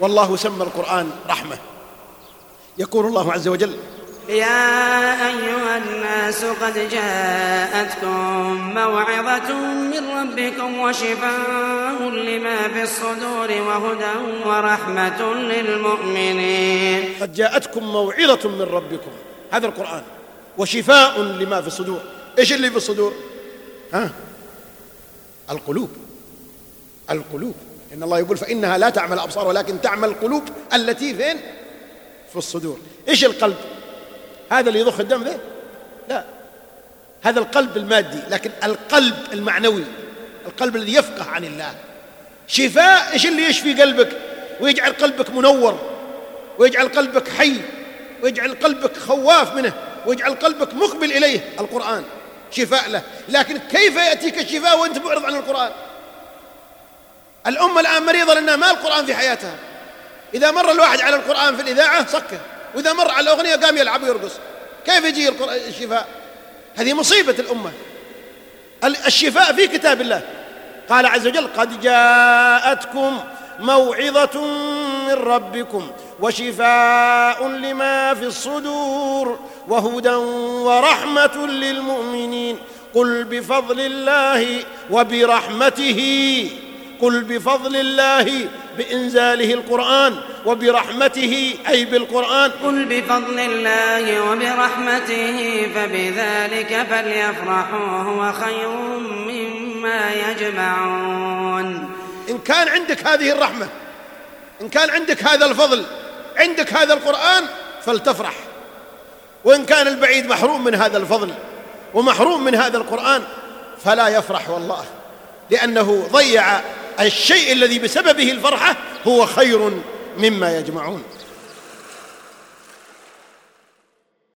والله سمى القرآن رحمة. يقول الله عز وجل يا أيها الناس قد جاءتكم موعظة من ربكم وشفاء لما في الصدور وهدى ورحمة للمؤمنين. قد جاءتكم موعظة من ربكم هذا القرآن وشفاء لما في الصدور. إيش اللي في الصدور؟ ها؟ القلوب. القلوب. إن الله يقول فإنها لا تعمل الأبصار ولكن تعمل القلوب التي فين؟ في الصدور. إيش القلب؟ هذا اللي يضخ الدم ذا لا. هذا القلب المادي لكن القلب المعنوي القلب الذي يفقه عن الله. شفاء إيش اللي يشفي قلبك؟ ويجعل قلبك منور ويجعل قلبك حي ويجعل قلبك خواف منه ويجعل قلبك مقبل إليه. القرآن شفاء له. لكن كيف يأتيك الشفاء وأنت معرض عن القرآن؟ الأمة الآن مريضة لأنها ما القرآن في حياتها. إذا مر الواحد على القرآن في الإذاعة سكه وإذا مر على الأغنية قام يلعب ويرقص. كيف يجي الشفاء؟ هذه مصيبة الأمة. الشفاء في كتاب الله. قال عز وجل قد جاءتكم موعظة من ربكم وشفاء لما في الصدور وهدى ورحمة للمؤمنين. قل بفضل الله وبرحمته. قل بفضل الله بإنزاله القرآن وبرحمته أي بالقرآن. قل بفضل الله وبرحمته فبذلك فليفرحوا هو خير مما يجمعون. إن كان عندك هذه الرحمة إن كان عندك هذا الفضل عندك هذا القرآن فلتفرح. وإن كان البعيد محروم من هذا الفضل ومحروم من هذا القرآن فلا يفرح والله لأنه ضيع الشيء الذي بسببه الفرحة هو خير مما يجمعون.